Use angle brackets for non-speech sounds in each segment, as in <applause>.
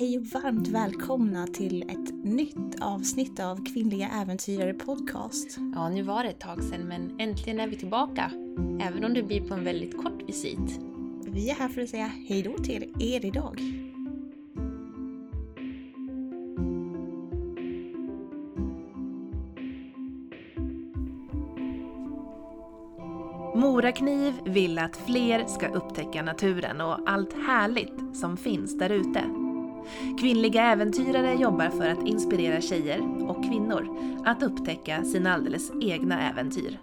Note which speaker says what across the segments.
Speaker 1: hej och varmt välkomna till ett nytt avsnitt av Kvinnliga Äventyrare Podcast.
Speaker 2: Ja, nu var det ett tag sedan men äntligen är vi tillbaka. Även om det blir på en väldigt kort visit.
Speaker 1: Vi är här för att säga hej då till er idag.
Speaker 3: Morakniv vill att fler ska upptäcka naturen och allt härligt som finns där ute. Kvinnliga äventyrare jobbar för att inspirera tjejer och kvinnor att upptäcka sina alldeles egna äventyr.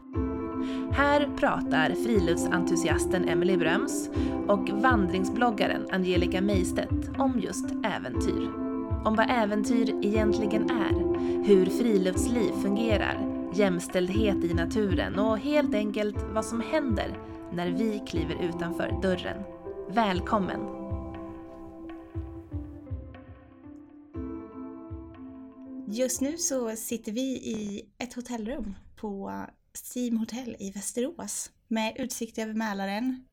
Speaker 3: Här pratar friluftsentusiasten Emily Bröms och vandringsbloggaren Angelica Meistedt om just äventyr. Om vad äventyr egentligen är, hur friluftsliv fungerar, jämställdhet i naturen och helt enkelt vad som händer när vi kliver utanför dörren. Välkommen!
Speaker 1: Just nu så sitter vi i ett hotellrum på Steam Hotel i Västerås med utsikt över Mälaren.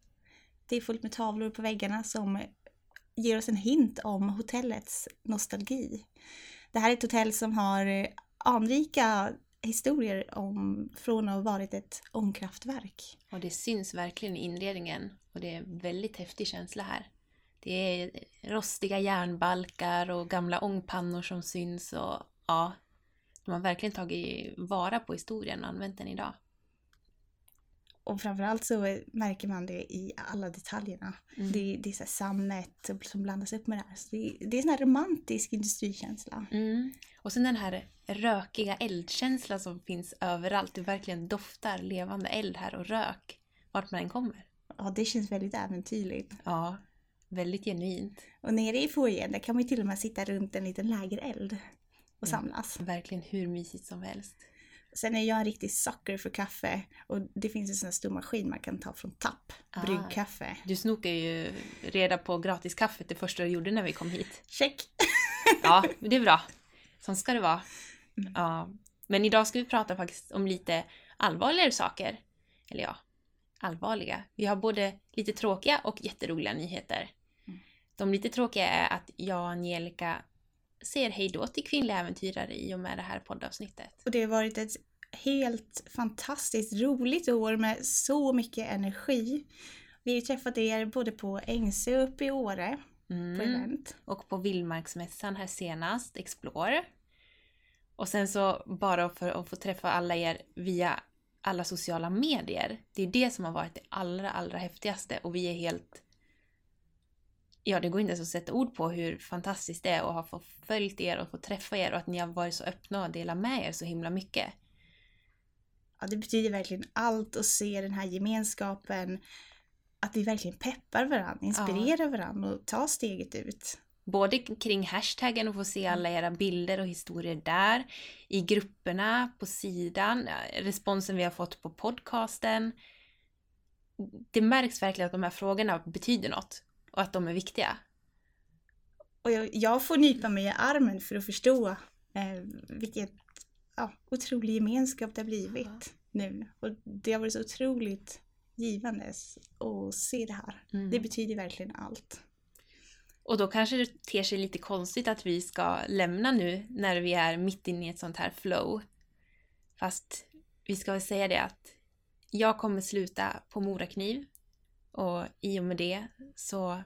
Speaker 1: Det är fullt med tavlor på väggarna som ger oss en hint om hotellets nostalgi. Det här är ett hotell som har anrika historier om, från att ha varit ett ångkraftverk.
Speaker 2: Och det syns verkligen i inredningen och det är en väldigt häftig känsla här. Det är rostiga järnbalkar och gamla ångpannor som syns och ja, de har verkligen tagit vara på historien och använt den idag.
Speaker 1: Och framförallt så märker man det i alla detaljerna. Mm. Det, det, är så sammet som blandas upp med det här. Så det, det är en sån här romantisk industrikänsla.
Speaker 2: Mm. Och sen den här rökiga eldkänslan som finns överallt. Det verkligen doftar levande eld här och rök vart man än kommer.
Speaker 1: Ja, det känns väldigt äventyrligt.
Speaker 2: Ja, väldigt genuint.
Speaker 1: Och nere i foajén där kan man ju till och med sitta runt en liten lägereld och samlas.
Speaker 2: Mm, verkligen hur mysigt som helst.
Speaker 1: Sen är jag en riktig sucker för kaffe och det finns en sån här stor maskin man kan ta från Tapp, ah, bryggkaffe.
Speaker 2: Du snokar ju reda på gratiskaffet det första du gjorde när vi kom hit.
Speaker 1: Check!
Speaker 2: ja, det är bra. Så ska det vara. Mm. Ja. Men idag ska vi prata faktiskt om lite allvarligare saker. Eller ja, allvarliga. Vi har både lite tråkiga och jätteroliga nyheter. Mm. De lite tråkiga är att jag och Angelica säger hej då till kvinnliga äventyrare i och med det här poddavsnittet.
Speaker 1: Och det har varit ett helt fantastiskt roligt år med så mycket energi. Vi har träffat er både på Ängsö uppe i Åre, mm. på event.
Speaker 2: Och på Vildmarksmässan här senast, Explore. Och sen så bara för att få träffa alla er via alla sociala medier. Det är det som har varit det allra, allra häftigaste och vi är helt ja, det går inte ens att sätta ord på hur fantastiskt det är att ha fått följt er och få träffa er och att ni har varit så öppna och delat med er så himla mycket.
Speaker 1: Ja, det betyder verkligen allt att se den här gemenskapen. Att vi verkligen peppar varandra, inspirerar ja. varandra och tar steget ut.
Speaker 2: Både kring hashtaggen och få se alla era bilder och historier där, i grupperna, på sidan, responsen vi har fått på podcasten. Det märks verkligen att de här frågorna betyder något och att de är viktiga.
Speaker 1: Och jag, jag får nypa mig i armen för att förstå eh, vilket ja, otrolig gemenskap det har blivit ja. nu. Och det har varit så otroligt givande att se det här. Mm. Det betyder verkligen allt.
Speaker 2: Och då kanske det ter sig lite konstigt att vi ska lämna nu när vi är mitt inne i ett sånt här flow. Fast vi ska väl säga det att jag kommer sluta på Morakniv och i och med det så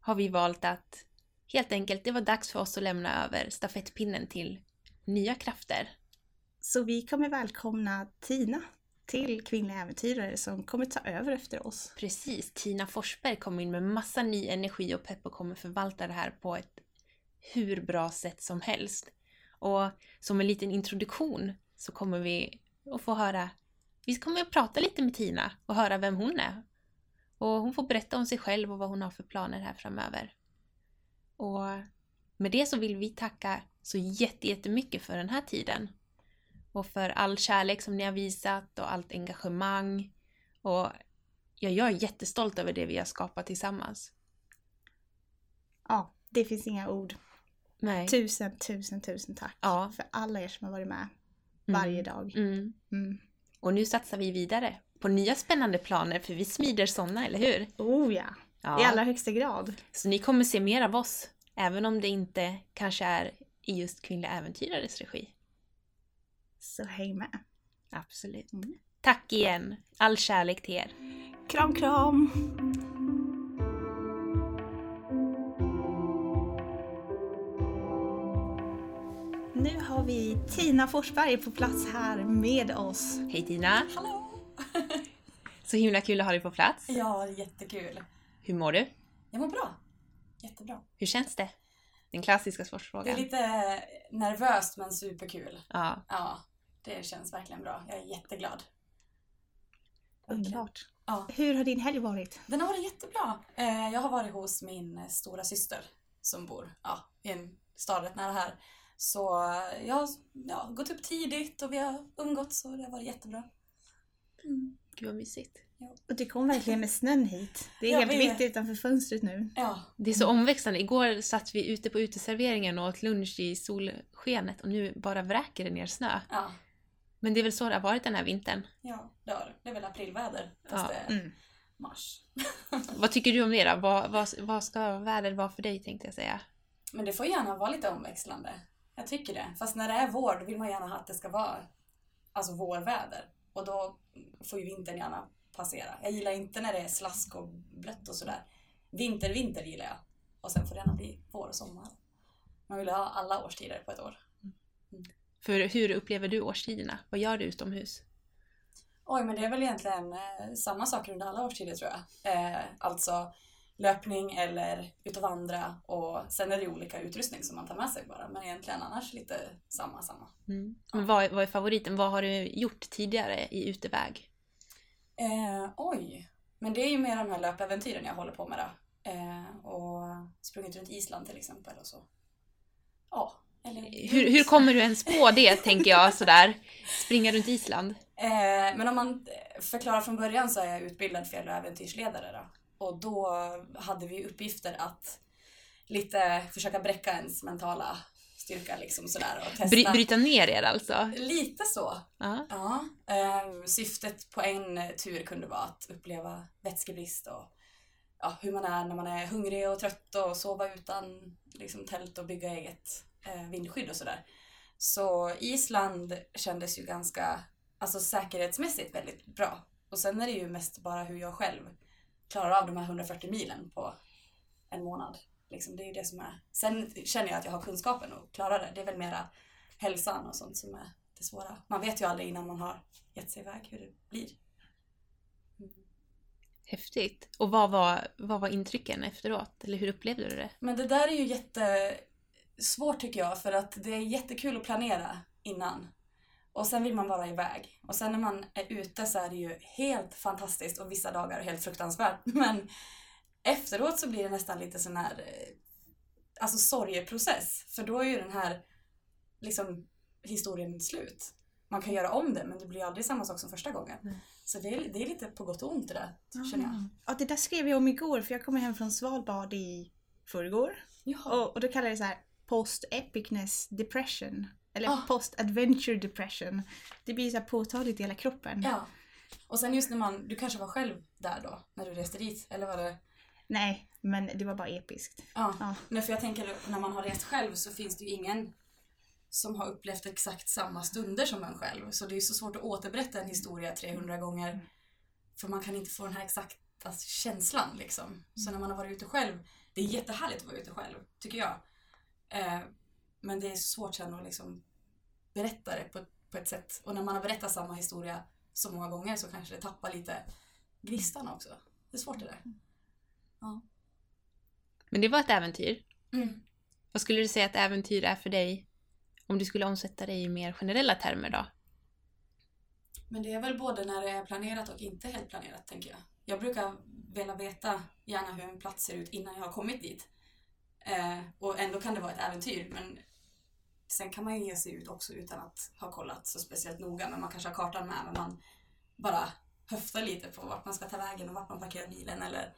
Speaker 2: har vi valt att helt enkelt, det var dags för oss att lämna över stafettpinnen till nya krafter.
Speaker 1: Så vi kommer välkomna Tina till Kvinnliga Äventyrare som kommer ta över efter oss.
Speaker 2: Precis, Tina Forsberg kommer in med massa ny energi och pepp och kommer förvalta det här på ett hur bra sätt som helst. Och som en liten introduktion så kommer vi att få höra, vi kommer att prata lite med Tina och höra vem hon är och hon får berätta om sig själv och vad hon har för planer här framöver. Och med det så vill vi tacka så jättemycket för den här tiden. Och för all kärlek som ni har visat och allt engagemang. Och ja, jag är jättestolt över det vi har skapat tillsammans.
Speaker 1: Ja, det finns inga ord. Nej. Tusen, tusen, tusen tack ja. för alla er som har varit med varje mm. dag. Mm.
Speaker 2: Mm. Och nu satsar vi vidare på nya spännande planer för vi smider sådana, eller hur?
Speaker 1: Oh ja, ja. i allra högsta grad.
Speaker 2: Så ni kommer se mer av oss Även om det inte kanske är i just kvinnliga äventyrares regi.
Speaker 1: Så häng med.
Speaker 2: Absolut.
Speaker 1: Mm.
Speaker 2: Tack igen! All kärlek till er!
Speaker 1: Kram kram! Nu har vi Tina Forsberg på plats här med oss.
Speaker 2: Hej Tina!
Speaker 4: Hallå!
Speaker 2: Så himla kul att ha dig på plats.
Speaker 4: Ja, jättekul.
Speaker 2: Hur mår du?
Speaker 4: Jag mår bra. Jättebra.
Speaker 2: Hur känns det? Den klassiska
Speaker 4: Det är
Speaker 2: sportfrågan.
Speaker 4: lite nervöst men superkul.
Speaker 2: Ja.
Speaker 4: Ja, det känns verkligen bra. Jag är jätteglad.
Speaker 1: Underbart.
Speaker 4: Ja.
Speaker 1: Hur har din helg varit?
Speaker 4: Den har varit jättebra. Eh, Jag har varit hos min stora syster som bor ja, i en stad rätt nära här. Så jag har ja, gått upp tidigt och vi har umgåtts och det har varit jättebra. Mm.
Speaker 2: Gud vad mysigt.
Speaker 1: Och du kom verligen med snön hit. Det är
Speaker 4: Jag
Speaker 1: helt
Speaker 4: vet.
Speaker 1: vitt utanför fönstret nu.
Speaker 4: Ja,
Speaker 2: Det är så omväxlande. Igår satt vi ute på uteserveringen och åt lunch i solskenet och nu bara vräker det ner snö.
Speaker 4: ja,
Speaker 2: Men det är väl så det har varit den här vintern.
Speaker 4: ja, det har det. Det är väl aprilväder fast
Speaker 2: Ja.
Speaker 4: det är
Speaker 1: Mm.
Speaker 4: mars. <laughs>
Speaker 2: Vad tycker du om det då? Vad, vad, vad ska vädret vara för dig tänkte jag säga?
Speaker 4: Men det får gärna vara lite omväxlande. Jag tycker det. Fast när det är vår då vill man gärna att det ska vara alltså vårväder. Och då får ju vintern gärna passera. Jag gillar inte när det är slask och blött och sådär. Vinter, vinter gillar jag. Och sen får det gärna bli vår och sommar. Man vill ha alla årstider på ett år.
Speaker 2: För hur upplever du årstiderna? Vad gör du utomhus?
Speaker 4: Oj, men det är väl egentligen eh, samma saker under alla årstider tror jag. Eh, alltså löpning eller ut och vandra och sen är det olika utrustning som man tar med sig bara. Men egentligen annars lite samma, samma.
Speaker 2: Mm. Men vad, vad är favoriten? Vad har du gjort tidigare i uteväg?
Speaker 4: Eh, oj, men det är ju mer de här löpäventyren jag håller på med då. Eh, och sprungit runt Island till exempel och så. Ja, eller...
Speaker 2: Hur, hur kommer du ens på det, <laughs> tänker jag sådär? Springa runt Island?
Speaker 4: Eh, men om man förklarar från början så är jag utbildad fjäll och äventyrsledare då. Och då hade vi uppgifter att lite försöka bräcka ens mentala styrka liksom sådär och testa.
Speaker 2: Bry, bryta ner er alltså?
Speaker 4: Lite så.
Speaker 2: Ja.
Speaker 4: Ja. Eh, syftet på en tur kunde vara att uppleva vätskebrist och ja, hur man är när man är hungrig och trött och sova utan liksom, tält och bygga eget eh, vindskydd och sådär. Så Island kändes ju ganska, alltså säkerhetsmässigt väldigt bra. Och sen är det ju mest bara hur jag själv klarar av de här 140 milen på en månad. Liksom, det är det som är. Sen känner jag att jag har kunskapen och klarar det. Det är väl mera hälsan och sånt som är det svåra. Man vet ju aldrig innan man har gett sig iväg hur det blir.
Speaker 2: Häftigt. Och vad var, vad var intrycken efteråt? Eller hur upplevde du det?
Speaker 4: Men det där är ju jättesvårt tycker jag för att det är jättekul att planera innan. Och sen vill man vara iväg. Och sen när man är ute så är det ju helt fantastiskt och vissa dagar helt fruktansvärt. <laughs> Men efteråt så blir det nästan lite sån här eh, alltså sorgeprocess. För då är ju den här liksom historien slut. Man kan göra om det men det blir aldrig samma sak som första gången. Så det är, det är lite på gott och ont det där, känner jag.
Speaker 1: Ja, det där skrev jag om igår för jag kom hem från Svalbard i förrgår. Och, och då kallar jag det så här post-epicness depression. Eller
Speaker 4: Ah.
Speaker 1: post-adventure depression. Det blir så påtagligt i hela kroppen.
Speaker 4: Ja. Och sen just när man, du kanske var själv där då, när du reste dit, eller var det?
Speaker 1: Nej, men det var bara episkt.
Speaker 4: Ja.
Speaker 1: Ja.
Speaker 4: Nej, för jag tänker när man har rest själv så finns det ju ingen som har upplevt exakt samma stunder som en själv. Så det är ju så svårt att återberätta en historia 300 gånger. För man kan inte få den här exakta känslan liksom. Så när man har varit ute själv, det är jättehärligt att vara ute själv, tycker jag. Eh, men det är svårt sen att liksom berätta det på, på ett sätt. Och när man har berättat samma historia så många gånger så kanske det tappar lite gnistan också. Det är svårt det där.
Speaker 2: Men det var ett äventyr.
Speaker 4: Mm.
Speaker 2: Vad skulle du säga att äventyr är för dig? Om du skulle omsätta det i mer generella termer då?
Speaker 4: Men det är väl både när det är planerat och inte helt planerat, tänker jag. Jag brukar vilja veta gärna hur en plats ser ut innan jag har kommit dit. Eh, och ändå kan det vara ett äventyr, men sen kan man ju ge sig ut också utan att ha kollat så speciellt noga. Men man kanske har kartan med, men man bara höftar lite på vart man ska ta vägen och vart man parkerar bilen eller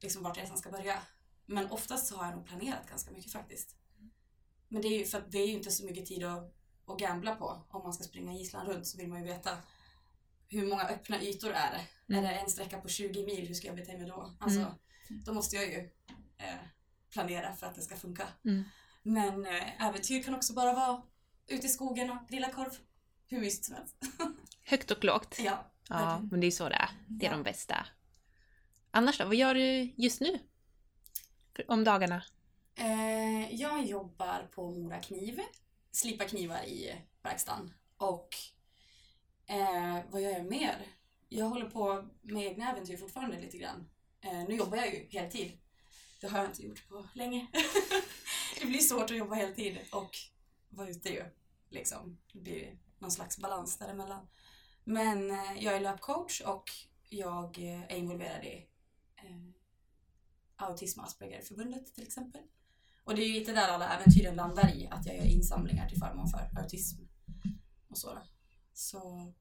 Speaker 4: liksom vart resan ska börja. Men oftast så har jag nog planerat ganska mycket faktiskt. Men det är ju för att det är ju inte så mycket tid att, att gambla på. Om man ska springa Island runt så vill man ju veta hur många öppna ytor är det?
Speaker 2: Mm.
Speaker 4: Är det en sträcka på 20 mil, hur ska jag bete mig då? Alltså,
Speaker 2: Mm.
Speaker 4: då måste jag ju eh, planera för att det ska funka.
Speaker 2: Mm.
Speaker 4: Men eh, äventyr kan också bara vara ute i skogen och grilla korv. Hur mysigt som helst. <laughs>
Speaker 2: Högt och lågt.
Speaker 4: ja,
Speaker 2: Ja, men det är så det är. Det är
Speaker 4: Ja.
Speaker 2: de bästa. Annars då? Vad gör du just nu? Om dagarna?
Speaker 4: Eh, jag jobbar på Mora Kniv, slipar knivar i verkstaden. Och eh, vad gör jag mer? Jag håller på med egna äventyr fortfarande lite grann. Eh, nu jobbar jag ju heltid. Det har jag inte gjort på länge. <laughs> det blir svårt att jobba heltid och vara ute ju. Liksom. Det blir någon slags balans däremellan. Men eh, jag är löpcoach och jag eh, är involverad i eh, Autism och Aspergerförbundet till exempel. Och det är ju lite där alla äventyren landar i, att jag gör insamlingar till förmån för autism och så. Så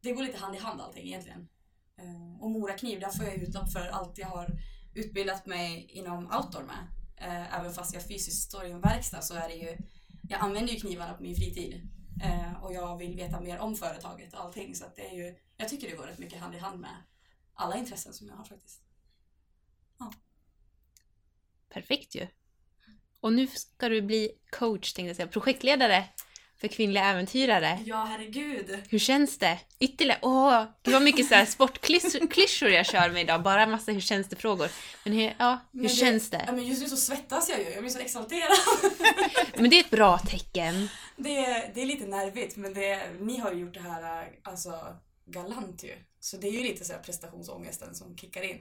Speaker 4: det går lite hand i hand allting egentligen. Eh, och Mora Kniv, där får jag utlopp för allt jag har utbildat mig inom outdoor med. Eh, Även fast jag fysiskt står i en verkstad så är det ju, jag använder ju knivarna på min fritid. Eh, Och jag vill veta mer om företaget och allting så att det är ju, jag tycker det går rätt mycket hand i hand med alla intressen som jag har faktiskt.
Speaker 2: Perfekt ju. Och nu ska du bli coach, tänkte jag säga. Projektledare för kvinnliga äventyrare.
Speaker 4: Ja, herregud!
Speaker 2: Hur känns det? Ytterligare... Åh, det var mycket så här sportklyschor <laughs> jag kör med idag. Bara massa hur känns det-frågor. Men hur, ja, hur
Speaker 4: Men
Speaker 2: känns
Speaker 4: Ja,
Speaker 2: det?
Speaker 4: men just nu så svettas jag ju, jag blir så exalterad. <laughs>
Speaker 2: Men det är ett bra tecken.
Speaker 4: Det är, det är lite nervigt men det, ni har ju gjort det här alltså, galant ju. Så det är ju lite så här prestationsångesten som kickar in.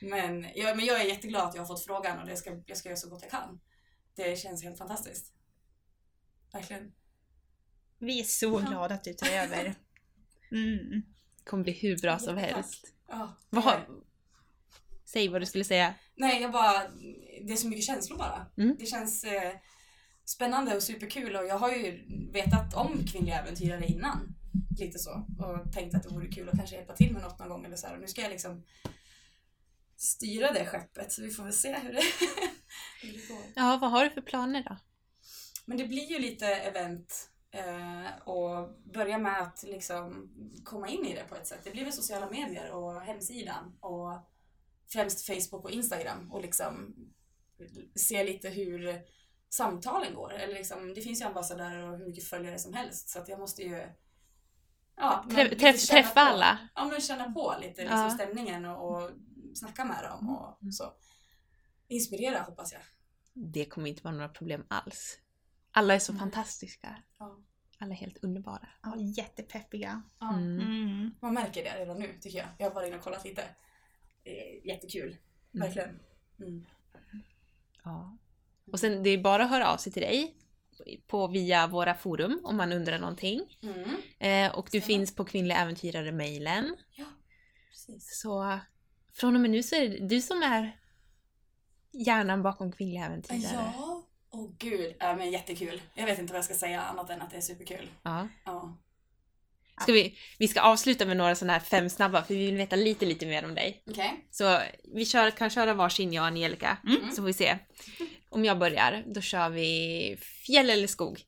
Speaker 4: Men jag, men jag är jätteglad att jag har fått frågan och det ska, jag ska göra så gott jag kan. Det känns helt fantastiskt. Verkligen.
Speaker 1: Vi är så
Speaker 4: Ja.
Speaker 1: glada att du tar över. Mm.
Speaker 2: Det kommer bli hur bra som helst.
Speaker 4: Ja,
Speaker 2: Vad. Säg vad du skulle säga.
Speaker 4: Nej, jag bara... Det är så mycket känslor bara.
Speaker 2: Mm.
Speaker 4: Det känns eh, spännande och superkul och jag har ju vetat om kvinnliga äventyrare innan. Lite så. Och tänkt att det vore kul att kanske hjälpa till med något någon gång eller så här. Och nu ska jag liksom styra det skeppet så vi får väl se hur det, <laughs> hur det går.
Speaker 2: Ja, vad har du för planer då?
Speaker 4: Men det blir ju lite event och börja med att liksom komma in i det på ett sätt. Det blir väl sociala medier och hemsidan och främst Facebook och Instagram och liksom se lite hur samtalen går. Eller liksom, det finns ju ambassadörer och hur mycket följare som helst så att jag måste ju ja,
Speaker 2: Träff, träffa
Speaker 4: på-
Speaker 2: alla?
Speaker 4: Ja, men känna på lite liksom,
Speaker 2: Ja.
Speaker 4: stämningen och, och snacka med dem och så. Inspirera hoppas jag.
Speaker 2: Det kommer inte vara några problem alls. Alla är så
Speaker 4: Nej.
Speaker 2: fantastiska.
Speaker 4: Ja.
Speaker 2: Alla är helt underbara.
Speaker 1: Ja, jättepeppiga.
Speaker 4: Ja.
Speaker 2: Mm.
Speaker 1: Mm.
Speaker 4: Man märker det redan nu tycker jag. Jag har varit inne och kollat lite. Jättekul. Verkligen. Mm.
Speaker 2: Ja. Och sen det är bara att höra av sig till dig på via våra forum om man undrar någonting.
Speaker 4: Mm.
Speaker 2: Eh, och du
Speaker 4: Stämmer.
Speaker 2: finns på Kvinnliga Äventyrare-mailen.
Speaker 4: Ja, precis.
Speaker 2: Så från och med nu så är det du som är hjärnan bakom Kvinnliga Äventyrare.
Speaker 4: Ja. Åh gud. Ja, men jättekul. Jag vet inte vad jag ska säga annat än att det är superkul.
Speaker 2: Ja.
Speaker 4: Ja.
Speaker 2: Ska vi, vi ska avsluta med några sådana här fem snabba för vi vill veta lite, lite mer om dig.
Speaker 4: Okej.
Speaker 2: Så vi kör, kan köra varsin jag och Angelica,
Speaker 4: Mm.
Speaker 2: så får vi se. Om jag börjar, då kör vi fjäll eller skog.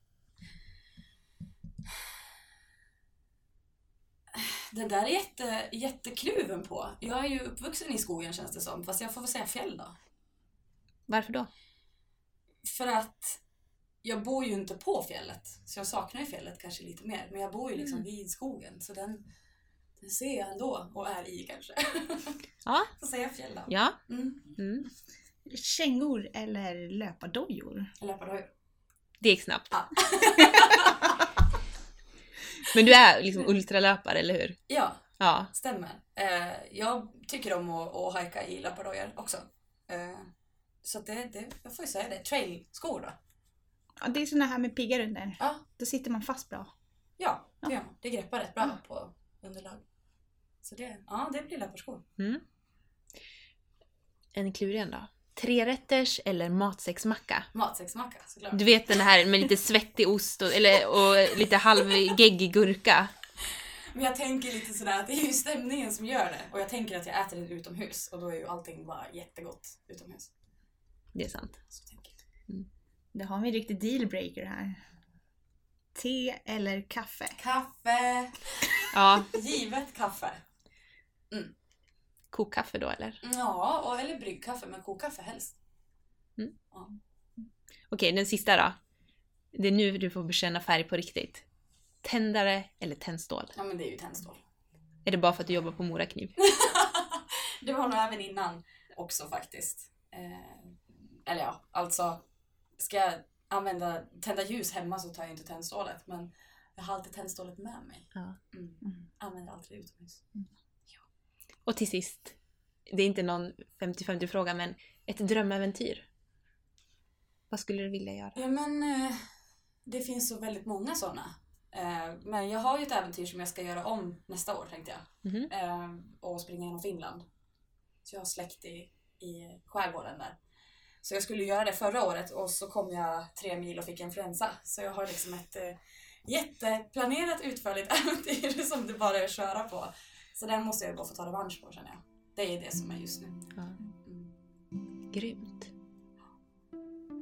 Speaker 4: Den där är jätte, jättekluven på. Jag är ju uppvuxen i skogen känns det som. Fast jag får väl säga fjäll då.
Speaker 2: Varför då?
Speaker 4: För att jag bor ju inte på fjället. Så jag saknar ju fjället kanske lite mer. Men jag bor ju liksom vid skogen. Så den, den ser jag ändå och är i kanske. <laughs>
Speaker 2: Ja.
Speaker 4: Så säger jag fjäll då.
Speaker 2: Ja.
Speaker 4: Mm.
Speaker 2: Mm.
Speaker 1: Kängor eller löpardojor?
Speaker 4: Löpardojor.
Speaker 2: Det gick snabbt.
Speaker 4: Ja. <laughs>
Speaker 2: Men du är liksom ultralöpare, eller hur?
Speaker 4: Ja,
Speaker 2: Ja.
Speaker 4: stämmer. Eh, jag tycker om att, att hajka i löpardojor också. Så det, det, jag får ju säga det. Trailskor då.
Speaker 1: Ja, det är såna här med piggar under.
Speaker 4: Ja,
Speaker 1: Då sitter man fast bra.
Speaker 4: ja det gör man. Det greppar rätt bra på underlag. Så det, ja, det blir löparskor.
Speaker 2: Mm. En klurig då. Trerätters eller matsäcksmacka?
Speaker 4: Matsäcksmacka såklart.
Speaker 2: Du vet den här med lite svettig ost och, eller, och lite halvgeggig gurka. <laughs>
Speaker 4: Men jag tänker lite sådär att det är ju stämningen som gör det. Och jag tänker att jag äter det utomhus och då är ju allting bara jättegott utomhus.
Speaker 2: Det är sant.
Speaker 4: Jag.
Speaker 1: Då har vi en riktig dealbreaker här. Te eller kaffe?
Speaker 4: Kaffe!
Speaker 2: Ja, <laughs>
Speaker 4: Givet kaffe.
Speaker 2: kokkaffe då eller?
Speaker 4: Ja, och, eller bryggkaffe, men kokkaffe helst.
Speaker 2: Okej, den sista då. Det är nu du får bekänna färg på riktigt. Tändare eller tändstål?
Speaker 4: Ja men det är ju tändstål.
Speaker 2: Är det bara för att du jobbar på Morakniv? <laughs>
Speaker 4: det var nog även innan också faktiskt. Eh, eller ja, alltså ska jag använda, tända ljus hemma så tar jag inte tändstålet men jag har alltid tändstålet med mig.
Speaker 2: Ja.
Speaker 4: Mm. Använder alltid utomhus.
Speaker 2: Och till sist, det är inte någon 50-50 fråga, men ett drömäventyr. Vad skulle du vilja göra?
Speaker 4: Ja men eh, det finns så väldigt många sådana. Eh, men jag har ju ett äventyr som jag ska göra om nästa år tänkte jag. Eh, och springa genom Finland. Så jag har släkt i, i skärgården där. Så jag skulle göra det förra året och så kom jag tre mil och fick influensa. Så jag har liksom ett eh, jätteplanerat utförligt <laughs> äventyr som det bara är att köra på. Så den måste jag bara få ta revansch på känner jag. Det är det som är just nu.
Speaker 2: Ja.
Speaker 4: Mm.
Speaker 2: Grymt.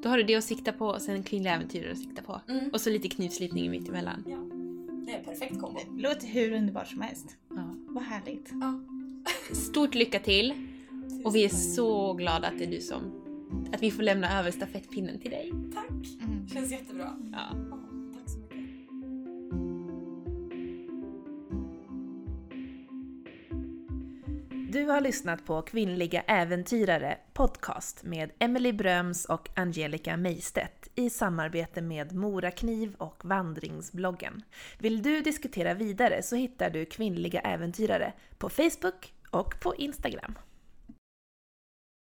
Speaker 2: Då har du det att sikta på och sen kvinnliga äventyr att sikta på.
Speaker 4: Mm.
Speaker 2: Och så lite knutslipning mitt emellan.
Speaker 4: Ja, det är en perfekt kombo.
Speaker 1: Det låter hur underbart som helst.
Speaker 2: Ja.
Speaker 1: Vad härligt.
Speaker 4: Ja.
Speaker 2: Stort lycka till! Och vi är så glada att det är du som... Att vi får lämna över stafettpinnen till dig.
Speaker 4: Tack!
Speaker 1: Mm.
Speaker 4: Känns jättebra.
Speaker 2: Ja.
Speaker 4: Ja, tack så mycket.
Speaker 3: Du har lyssnat på Kvinnliga Äventyrare podcast med Emily Bröms och Angelica Meistedt i samarbete med Morakniv och Vandringsbloggen. Vill du diskutera vidare så hittar du Kvinnliga Äventyrare på Facebook och på Instagram.